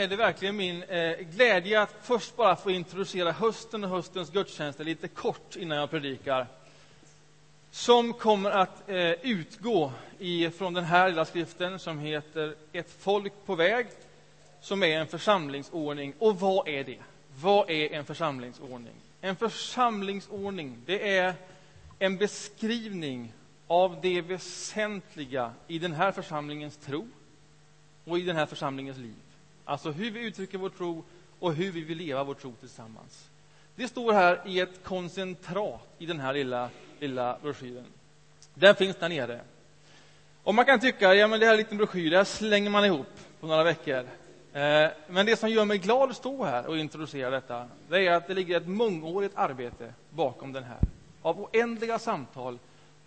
är det verkligen min eh, glädje att först bara få introducera hösten och höstens gudstjänster lite kort innan jag predikar. Som kommer att eh, utgå från den här lilla skriften som heter Ett folk på väg, som är en församlingsordning. Och vad är det? Vad är en församlingsordning? En församlingsordning, det är en beskrivning av det väsentliga i den här församlingens tro och i den här församlingens liv. Alltså hur vi uttrycker vår tro och hur vi vill leva vår tro tillsammans. Det står här i ett koncentrat i den här lilla, lilla broschyren. Den finns där nere. Och man kan tycka, ja men det här är en liten broschyr, det här slänger man ihop på några veckor. Eh, men det som gör mig glad att stå här och introducera detta, det är att det ligger ett mångårigt arbete bakom den här. Av oändliga samtal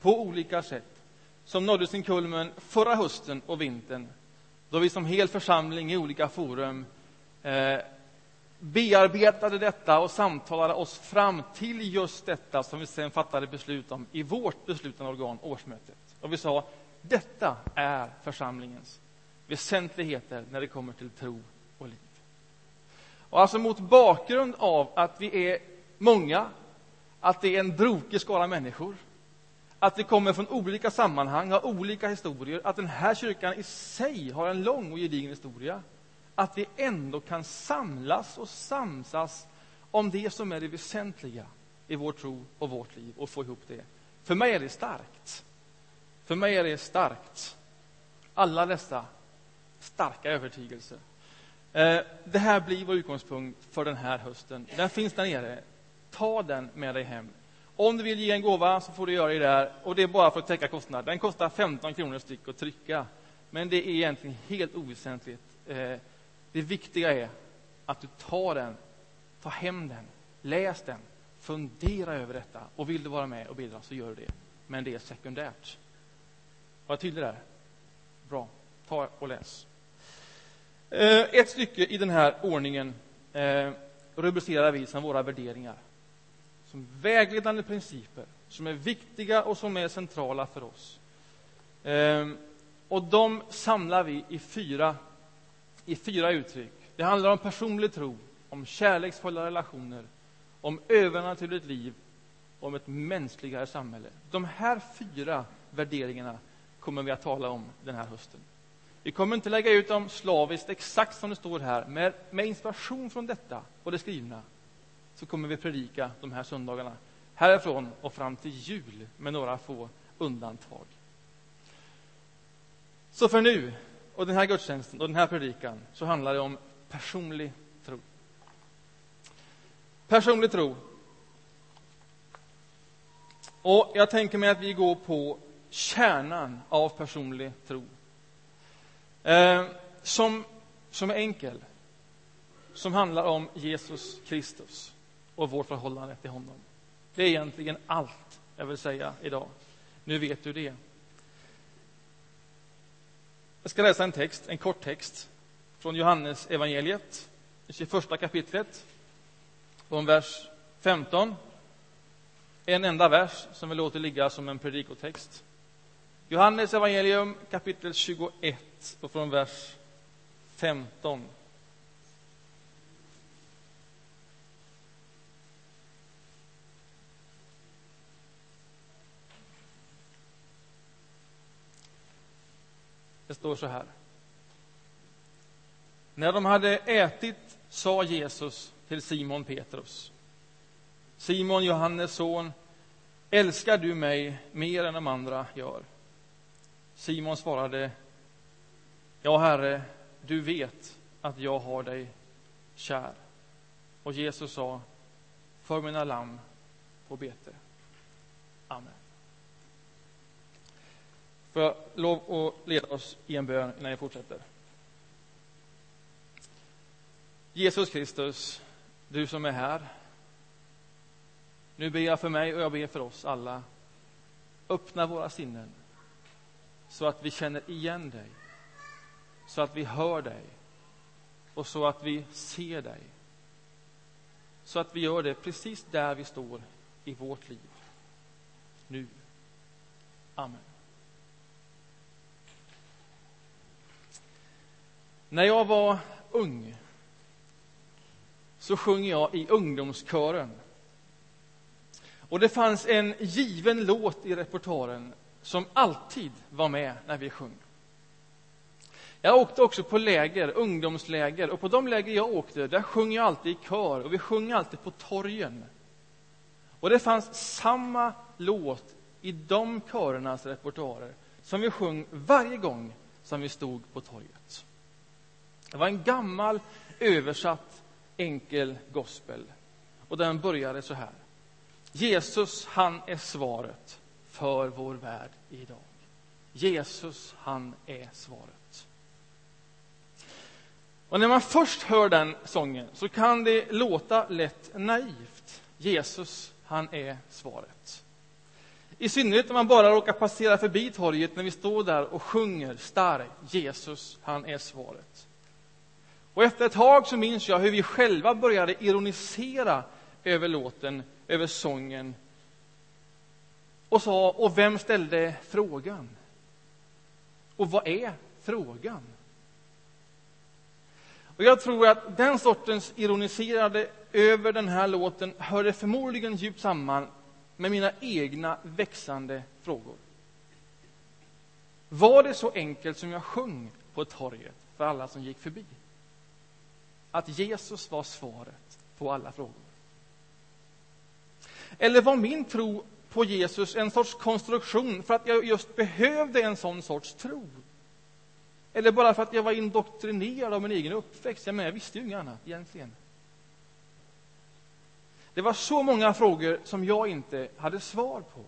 på olika sätt som nådde sin kulmen förra hösten och vintern då vi som hel församling i olika forum eh, bearbetade detta och samtalade oss fram till just detta som vi sen fattade beslut om i vårt beslutande organ, årsmötet. Och vi sa, detta är församlingens väsentligheter när det kommer till tro och liv. Och alltså mot bakgrund av att vi är många, att det är en brokig skara människor, att vi kommer från olika sammanhang, har olika historier, att den här kyrkan i sig har en lång och gedigen historia. Att vi ändå kan samlas och samsas om det som är det väsentliga i vår tro och vårt liv och få ihop det. För mig är det starkt. För mig är det starkt. Alla dessa starka övertygelser. Eh, det här blir vår utgångspunkt för den här hösten. Den finns där nere. Ta den med dig hem. Om du vill ge en gåva så får du göra det där. Och det är bara för att täcka kostnaden. Den kostar 15 kronor styck att trycka. Men det är egentligen helt oväsentligt. Eh, det viktiga är att du tar den, tar hem den, läs den, fundera över detta. Och vill du vara med och bidra så gör du det. Men det är sekundärt. Var jag tydlig där? Bra. Ta och läs. Eh, ett stycke i den här ordningen eh, rubricerar vi som våra värderingar som vägledande principer som är viktiga och som är centrala för oss. Ehm, och de samlar vi i fyra, i fyra uttryck. Det handlar om personlig tro, om kärleksfulla relationer, om övernaturligt liv och om ett mänskligare samhälle. De här fyra värderingarna kommer vi att tala om den här hösten. Vi kommer inte lägga ut dem slaviskt exakt som det står här, men med inspiration från detta och det skrivna så kommer vi predika de här söndagarna härifrån och fram till jul med några få undantag. Så för nu och den här gudstjänsten och den här predikan så handlar det om personlig tro. Personlig tro. Och jag tänker mig att vi går på kärnan av personlig tro. Eh, som, som är enkel. Som handlar om Jesus Kristus och vårt förhållande till honom. Det är egentligen allt jag vill säga idag. Nu vet du det. Jag ska läsa en text, en kort text från Johannes evangeliet, det 21 kapitlet, från vers 15. En enda vers som vi låter ligga som en predikotext. Johannes evangelium kapitel 21 och från vers 15. Står så här. När de hade ätit sa Jesus till Simon Petrus. Simon, Johannes son, älskar du mig mer än de andra gör? Simon svarade, Ja, Herre, du vet att jag har dig kär. Och Jesus sa, för mina lamm på bete. Amen. Får jag lov att leda oss i en bön innan jag fortsätter? Jesus Kristus, du som är här. Nu ber jag för mig och jag ber för oss alla. Öppna våra sinnen så att vi känner igen dig, så att vi hör dig och så att vi ser dig. Så att vi gör det precis där vi står i vårt liv. Nu. Amen. När jag var ung så sjöng jag i ungdomskören. Och det fanns en given låt i repertoaren som alltid var med när vi sjöng. Jag åkte också på läger, ungdomsläger, och på de läger jag åkte, där sjöng jag alltid i kör, och vi sjöng alltid på torgen. Och det fanns samma låt i de körernas repertoarer som vi sjöng varje gång som vi stod på torget. Det var en gammal, översatt, enkel gospel. Och den började så här. Jesus, han är svaret för vår värld idag. Jesus, han är svaret. Och när man först hör den sången så kan det låta lätt naivt. Jesus, han är svaret. I synnerhet om man bara råkar passera förbi torget när vi står där och sjunger starkt Jesus, han är svaret. Och efter ett tag så minns jag hur vi själva började ironisera över låten, över sången och sa, och vem ställde frågan? Och vad är frågan? Och Jag tror att den sortens ironiserade över den här låten hörde förmodligen djupt samman med mina egna växande frågor. Var det så enkelt som jag sjöng på torget för alla som gick förbi? Att Jesus var svaret på alla frågor? Eller var min tro på Jesus en sorts konstruktion för att jag just behövde en sån sorts tro? Eller bara för att jag var indoktrinerad av min egen uppväxt? Jag, menar, jag visste ju inget annat egentligen. Det var så många frågor som jag inte hade svar på.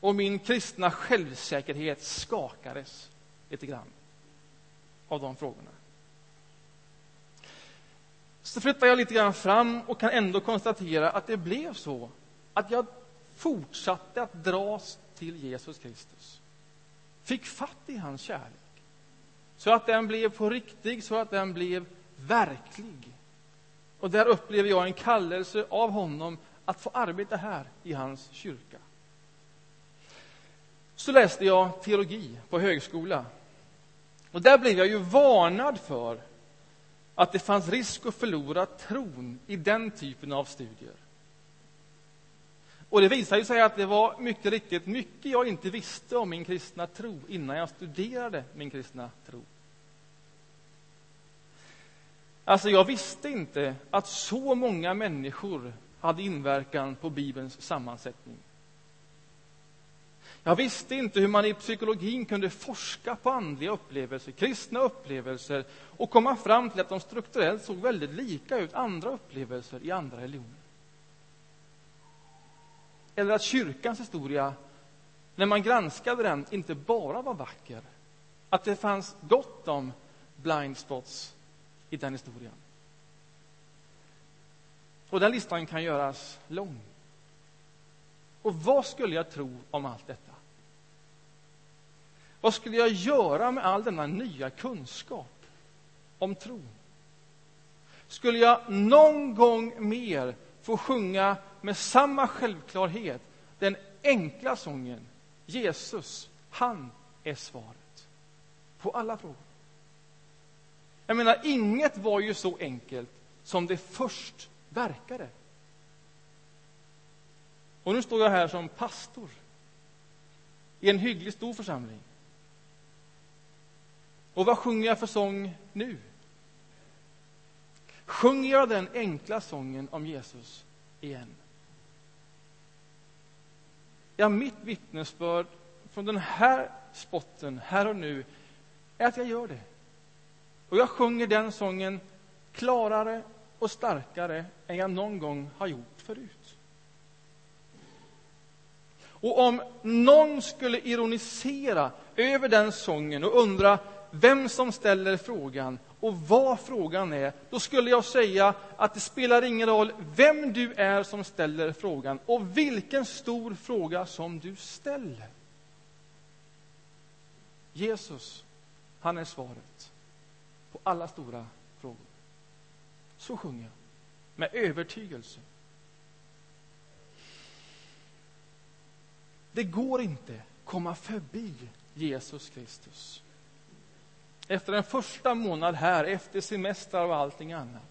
Och min kristna självsäkerhet skakades lite grann av de frågorna. Så flyttar jag lite grann fram och kan ändå konstatera att det blev så att jag fortsatte att dras till Jesus Kristus. Fick fatt i hans kärlek. Så att den blev på riktigt, så att den blev verklig. Och där upplever jag en kallelse av honom att få arbeta här i hans kyrka. Så läste jag teologi på högskola. Och där blev jag ju varnad för att det fanns risk att förlora tron i den typen av studier. Och det visade sig att det var mycket riktigt mycket jag inte visste om min kristna tro innan jag studerade min kristna tro. Alltså, jag visste inte att så många människor hade inverkan på Bibelns sammansättning. Jag visste inte hur man i psykologin kunde forska på andliga upplevelser, kristna upplevelser och komma fram till att de strukturellt såg väldigt lika ut, andra upplevelser i andra religioner. Eller att kyrkans historia, när man granskade den, inte bara var vacker. Att det fanns gott om blind spots i den historien. Och den listan kan göras lång. Och vad skulle jag tro om allt detta? Vad skulle jag göra med all denna nya kunskap om tron? Skulle jag någon gång mer få sjunga med samma självklarhet den enkla sången Jesus, han är svaret på alla frågor? Jag menar, inget var ju så enkelt som det först verkade. Och nu står jag här som pastor i en hyggligt stor församling. Och vad sjunger jag för sång nu? Sjunger jag den enkla sången om Jesus igen? Ja, mitt vittnesbörd från den här spotten, här och nu, är att jag gör det. Och jag sjunger den sången klarare och starkare än jag någon gång har gjort förut. Och om någon skulle ironisera över den sången och undra vem som ställer frågan och vad frågan är, då skulle jag säga att det spelar ingen roll vem du är som ställer frågan och vilken stor fråga som du ställer. Jesus, han är svaret på alla stora frågor. Så sjunger jag, med övertygelse. Det går inte komma förbi Jesus Kristus. Efter en första månad här, efter semestrar och allting annat,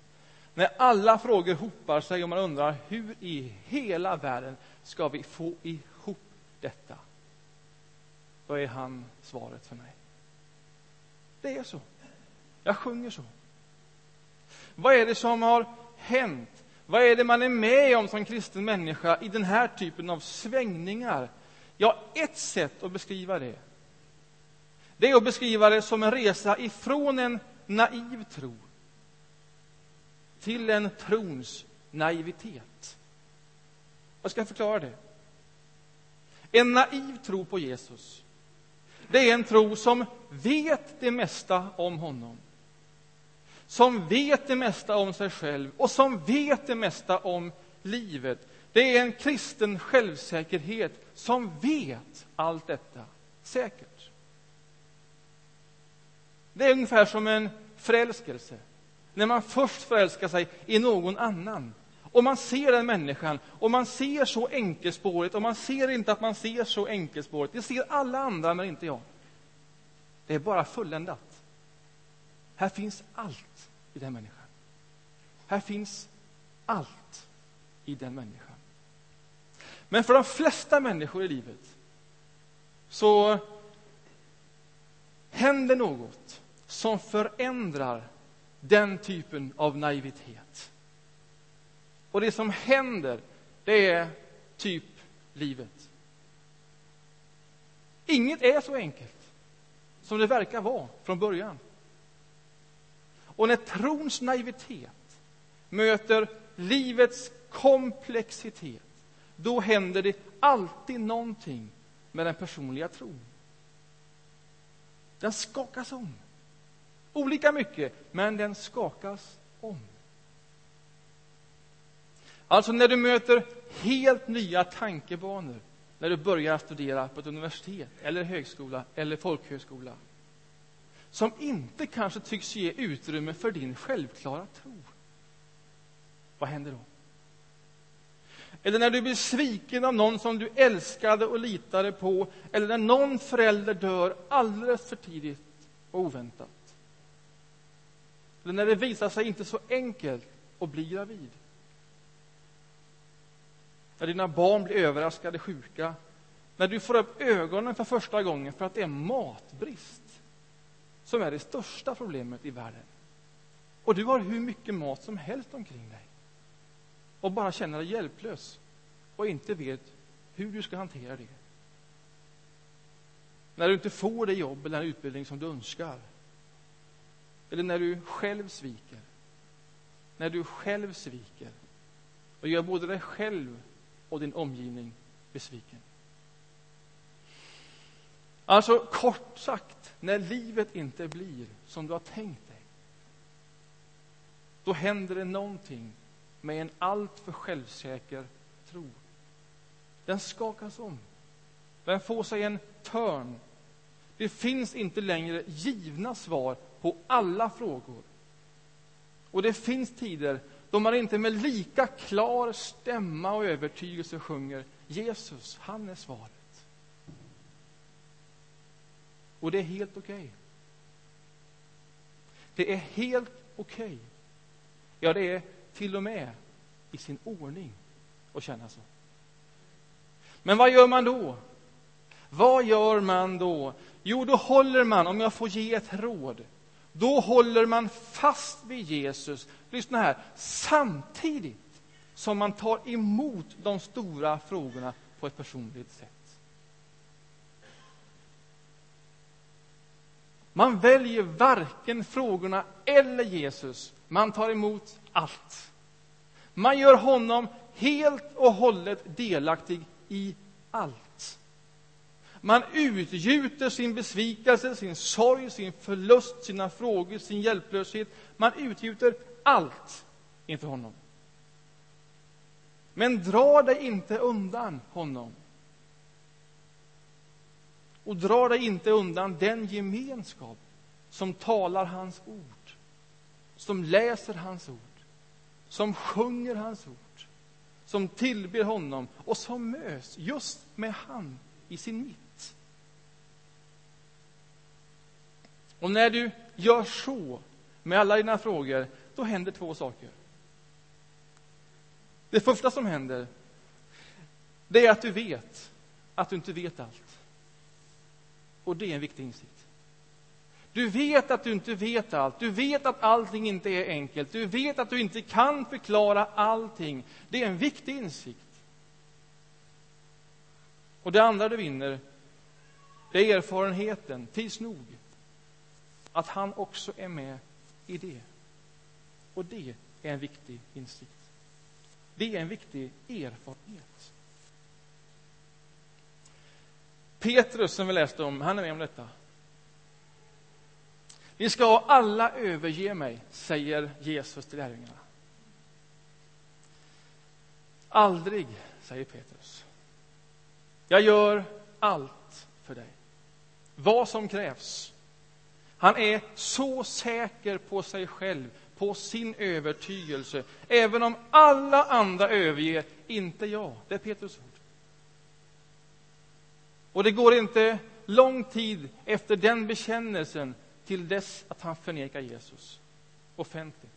När alla frågor hopar sig och man undrar hur i hela världen ska vi få ihop detta? Då är han svaret för mig. Det är så. Jag sjunger så. Vad är det som har hänt? Vad är det man är med om som kristen människa i den här typen av svängningar? Ja, ett sätt att beskriva det, det är att beskriva det som en resa ifrån en naiv tro till en trons naivitet. Jag ska förklara det. En naiv tro på Jesus, det är en tro som vet det mesta om honom som vet det mesta om sig själv och som vet det mesta om livet. Det är en kristen självsäkerhet som vet allt detta säkert. Det är ungefär som en förälskelse. När man först förälskar sig i någon annan och man ser den människan och man ser så enkelspårigt och man ser inte att man ser så enkelspårigt. Det ser alla andra, men inte jag. Det är bara fulländat. Här finns allt i den människan. Här finns allt i den människan. Men för de flesta människor i livet så händer något som förändrar den typen av naivitet. Och det som händer, det är typ livet. Inget är så enkelt som det verkar vara från början. Och när trons naivitet möter livets komplexitet, då händer det alltid någonting med den personliga tron. Den skakas om. Olika mycket, men den skakas om. Alltså när du möter helt nya tankebanor när du börjar studera på ett universitet, eller högskola eller folkhögskola som inte kanske tycks ge utrymme för din självklara tro. Vad händer då? Eller när du blir sviken av någon som du älskade och litade på, eller när någon förälder dör alldeles för tidigt och oväntat. Eller när det visar sig inte så enkelt att bli gravid. När dina barn blir överraskade sjuka, när du får upp ögonen för första gången för att det är matbrist som är det största problemet i världen. Och du har hur mycket mat som helst omkring dig och bara känner dig hjälplös och inte vet hur du ska hantera det. När du inte får det jobb eller den utbildning som du önskar. Eller när du själv sviker. När du själv sviker och gör både dig själv och din omgivning besviken. Alltså, kort sagt, när livet inte blir som du har tänkt dig då händer det någonting med en alltför självsäker tro. Den skakas om. Den får sig en törn. Det finns inte längre givna svar på alla frågor. Och det finns tider då man inte med lika klar stämma och övertygelse sjunger Jesus, han är svaret. Och det är helt okej. Okay. Det är helt okej. Okay. Ja, det är till och med i sin ordning att känna så. Men vad gör man då? Vad gör man då? Jo, då håller man, om jag får ge ett råd, då håller man fast vid Jesus. Lyssna här, samtidigt som man tar emot de stora frågorna på ett personligt sätt. Man väljer varken frågorna eller Jesus. Man tar emot allt. Man gör honom helt och hållet delaktig i allt. Man utgjuter sin besvikelse, sin sorg, sin förlust, sina frågor, sin hjälplöshet. Man utgjuter allt inför honom. Men dra dig inte undan honom och dra dig inte undan den gemenskap som talar hans ord, som läser hans ord, som sjunger hans ord, som tillber honom och som möts just med han i sin mitt. Och när du gör så med alla dina frågor, då händer två saker. Det första som händer, det är att du vet att du inte vet allt. Och det är en viktig insikt. Du vet att du inte vet allt. Du vet att allting inte är enkelt. Du vet att du inte kan förklara allting. Det är en viktig insikt. Och det andra du vinner, det är erfarenheten, tids nog, att han också är med i det. Och det är en viktig insikt. Det är en viktig erfarenhet. Petrus, som vi läste om, han är med om detta. Ni ska alla överge mig, säger Jesus till lärjungarna. Aldrig, säger Petrus. Jag gör allt för dig. Vad som krävs. Han är så säker på sig själv, på sin övertygelse. Även om alla andra överger, inte jag. Det är Petrus ord. Och det går inte lång tid efter den bekännelsen till dess att han förnekar Jesus offentligt,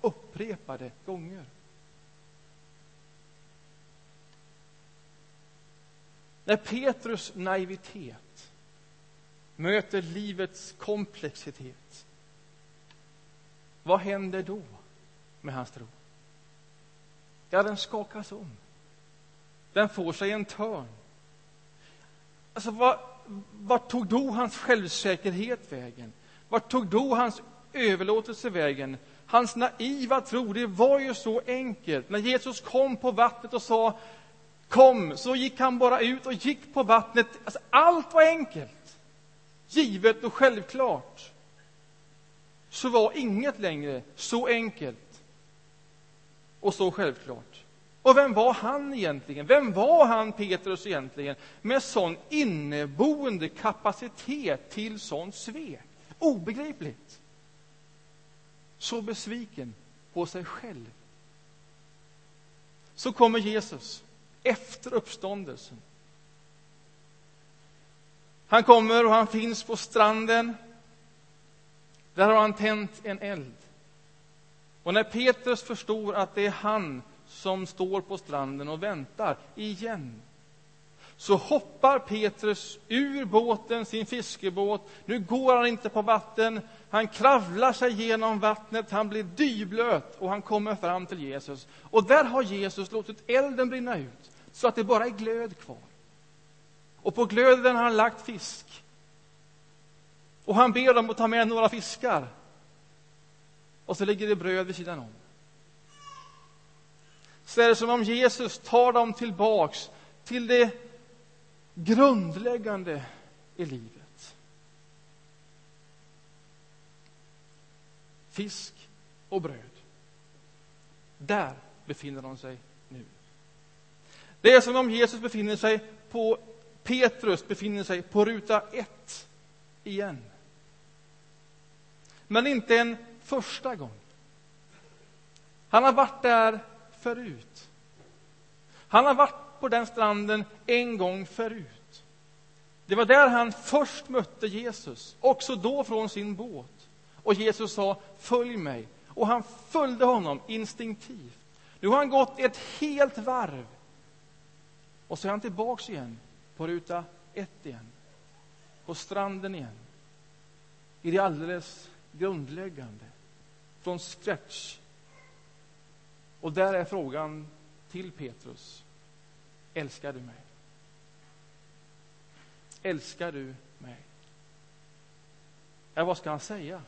upprepade gånger. När Petrus naivitet möter livets komplexitet, vad händer då med hans tro? Ja, den skakas om. Den får sig en törn. Alltså, vad, vart tog då hans självsäkerhet vägen? Vart tog då hans överlåtelse vägen? Hans naiva tro, det var ju så enkelt. När Jesus kom på vattnet och sa kom, så gick han bara ut och gick på vattnet. Alltså, allt var enkelt, givet och självklart. Så var inget längre så enkelt och så självklart. Och vem var han egentligen? Vem var han, Petrus, egentligen, med sån inneboende kapacitet till sånt svek? Obegripligt. Så besviken på sig själv. Så kommer Jesus efter uppståndelsen. Han kommer och han finns på stranden. Där har han tänt en eld. Och när Petrus förstår att det är han som står på stranden och väntar igen så hoppar Petrus ur båten, sin fiskebåt. Nu går han inte på vatten. Han kravlar sig genom vattnet, han blir dyblöt och han kommer fram till Jesus. Och där har Jesus låtit elden brinna ut så att det bara är glöd kvar. Och på glöden har han lagt fisk. Och han ber dem att ta med några fiskar. Och så ligger det bröd vid sidan om så är det som om Jesus tar dem tillbaks till det grundläggande i livet. Fisk och bröd. Där befinner de sig nu. Det är som om Jesus befinner sig på Petrus befinner sig på ruta ett igen. Men inte en första gång. Han har varit där förut. Han har varit på den stranden en gång förut. Det var där han först mötte Jesus, också då från sin båt. Och Jesus sa, följ mig. Och han följde honom instinktivt. Nu har han gått ett helt varv. Och så är han tillbaks igen, på ruta ett igen. På stranden igen. I det alldeles grundläggande. Från scratch och där är frågan till Petrus. Älskar du mig? Älskar du mig? Ja, vad ska han säga?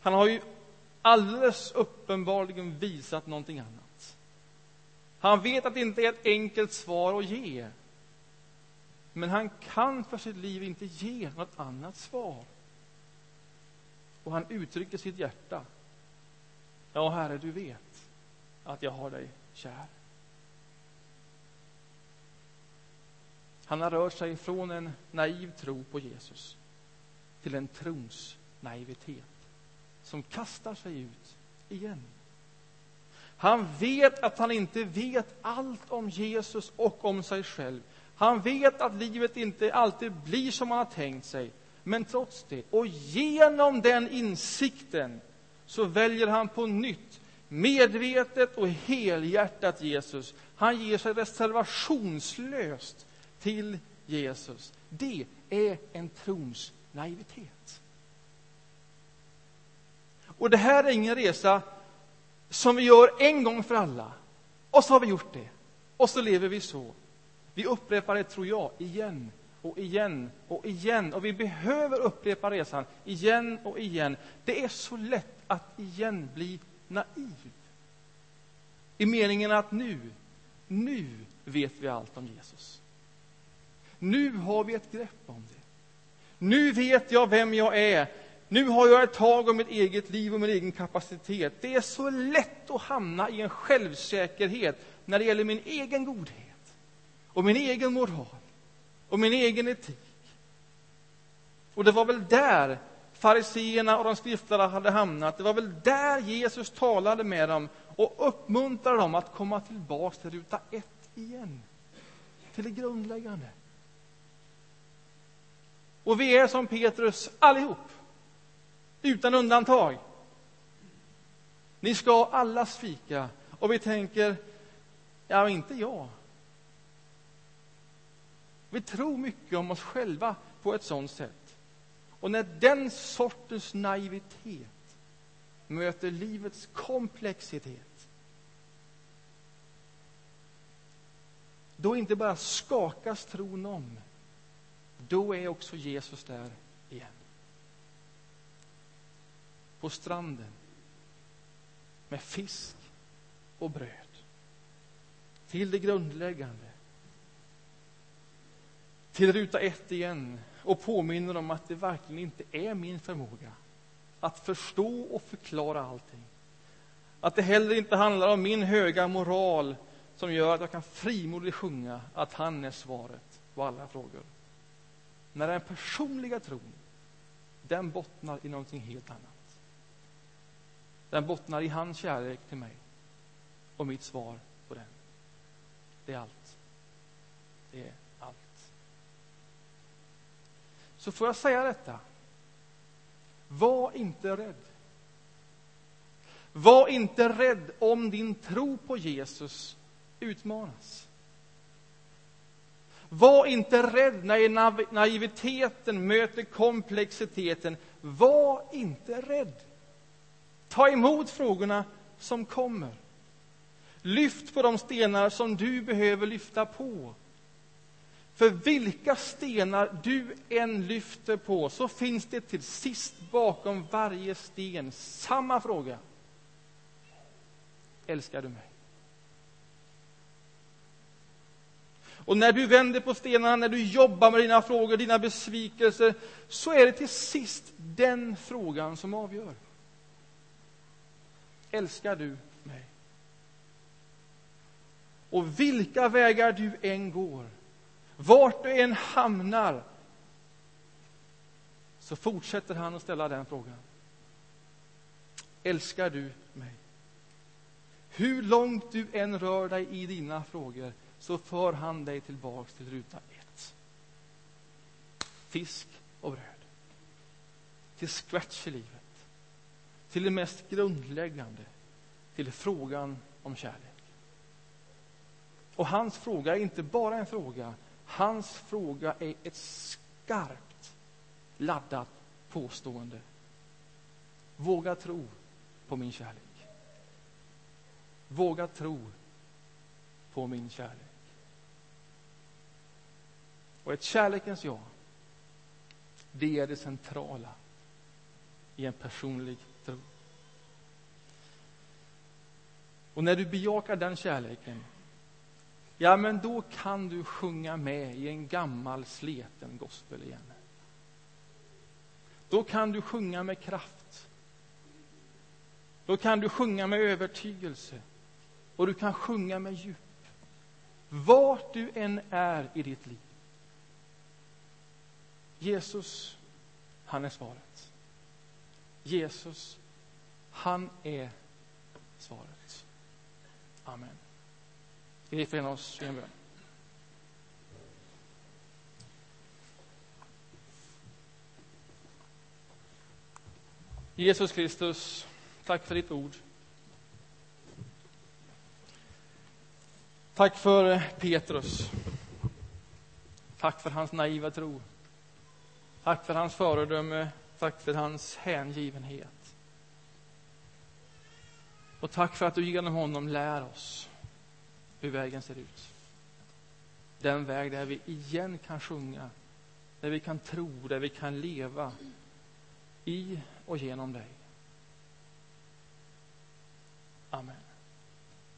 Han har ju alldeles uppenbarligen visat någonting annat. Han vet att det inte är ett enkelt svar att ge. Men han kan för sitt liv inte ge något annat svar. Och han uttrycker sitt hjärta. Ja, Herre, du vet att jag har dig kär. Han har rört sig från en naiv tro på Jesus till en trons naivitet som kastar sig ut igen. Han vet att han inte vet allt om Jesus och om sig själv. Han vet att livet inte alltid blir som han har tänkt sig. Men trots det, och genom den insikten så väljer han på nytt medvetet och helhjärtat Jesus. Han ger sig reservationslöst till Jesus. Det är en trons naivitet. Och det här är ingen resa som vi gör en gång för alla. Och så har vi gjort det. Och så lever vi så. Vi upprepar det, tror jag, igen och igen och igen. Och vi behöver upprepa resan igen och igen. Det är så lätt att igen bli naiv. I meningen att nu, nu vet vi allt om Jesus. Nu har vi ett grepp om det. Nu vet jag vem jag är. Nu har jag ett tag om mitt eget liv och min egen kapacitet. Det är så lätt att hamna i en självsäkerhet när det gäller min egen godhet och min egen moral och min egen etik. Och det var väl där fariseerna och de skriftlärda hade hamnat. Det var väl där Jesus talade med dem och uppmuntrade dem att komma tillbaka till ruta ett igen. Till det grundläggande. Och vi är som Petrus allihop, utan undantag. Ni ska alla svika. Och vi tänker, ja, inte jag. Vi tror mycket om oss själva på ett sådant sätt. Och när den sortens naivitet möter livets komplexitet då inte bara skakas tron om, då är också Jesus där igen. På stranden med fisk och bröd. Till det grundläggande till ruta ett igen och påminner om att det verkligen inte är min förmåga att förstå och förklara allting. Att det heller inte handlar om min höga moral som gör att jag kan frimodigt sjunga att han är svaret på alla frågor. När den personliga tron, den bottnar i någonting helt annat. Den bottnar i hans kärlek till mig och mitt svar på den. Det är allt. Det är allt så får jag säga detta. Var inte rädd. Var inte rädd om din tro på Jesus utmanas. Var inte rädd när naiviteten möter komplexiteten. Var inte rädd. Ta emot frågorna som kommer. Lyft på de stenar som du behöver lyfta på. För vilka stenar du än lyfter på så finns det till sist bakom varje sten samma fråga. Älskar du mig? Och när du vänder på stenarna, när du jobbar med dina frågor, dina besvikelser, så är det till sist den frågan som avgör. Älskar du mig? Och vilka vägar du än går, vart du än hamnar så fortsätter han att ställa den frågan. Älskar du mig? Hur långt du än rör dig i dina frågor så för han dig tillbaks till ruta ett. Fisk och bröd. Till scratch i livet. Till det mest grundläggande. Till frågan om kärlek. Och hans fråga är inte bara en fråga Hans fråga är ett skarpt laddat påstående. Våga tro på min kärlek. Våga tro på min kärlek. Och ett kärlekens ja, det är det centrala i en personlig tro. Och när du bejakar den kärleken ja, men då kan du sjunga med i en gammal sleten gospel igen. Då kan du sjunga med kraft. Då kan du sjunga med övertygelse och du kan sjunga med djup. Vart du än är i ditt liv. Jesus, han är svaret. Jesus, han är svaret. Amen. Grip in oss i en bön. Jesus Kristus, tack för ditt ord. Tack för Petrus. Tack för hans naiva tro. Tack för hans föredöme. Tack för hans hängivenhet. Och tack för att du genom honom lär oss hur vägen ser ut. Den väg där vi igen kan sjunga, där vi kan tro, där vi kan leva i och genom dig. Amen.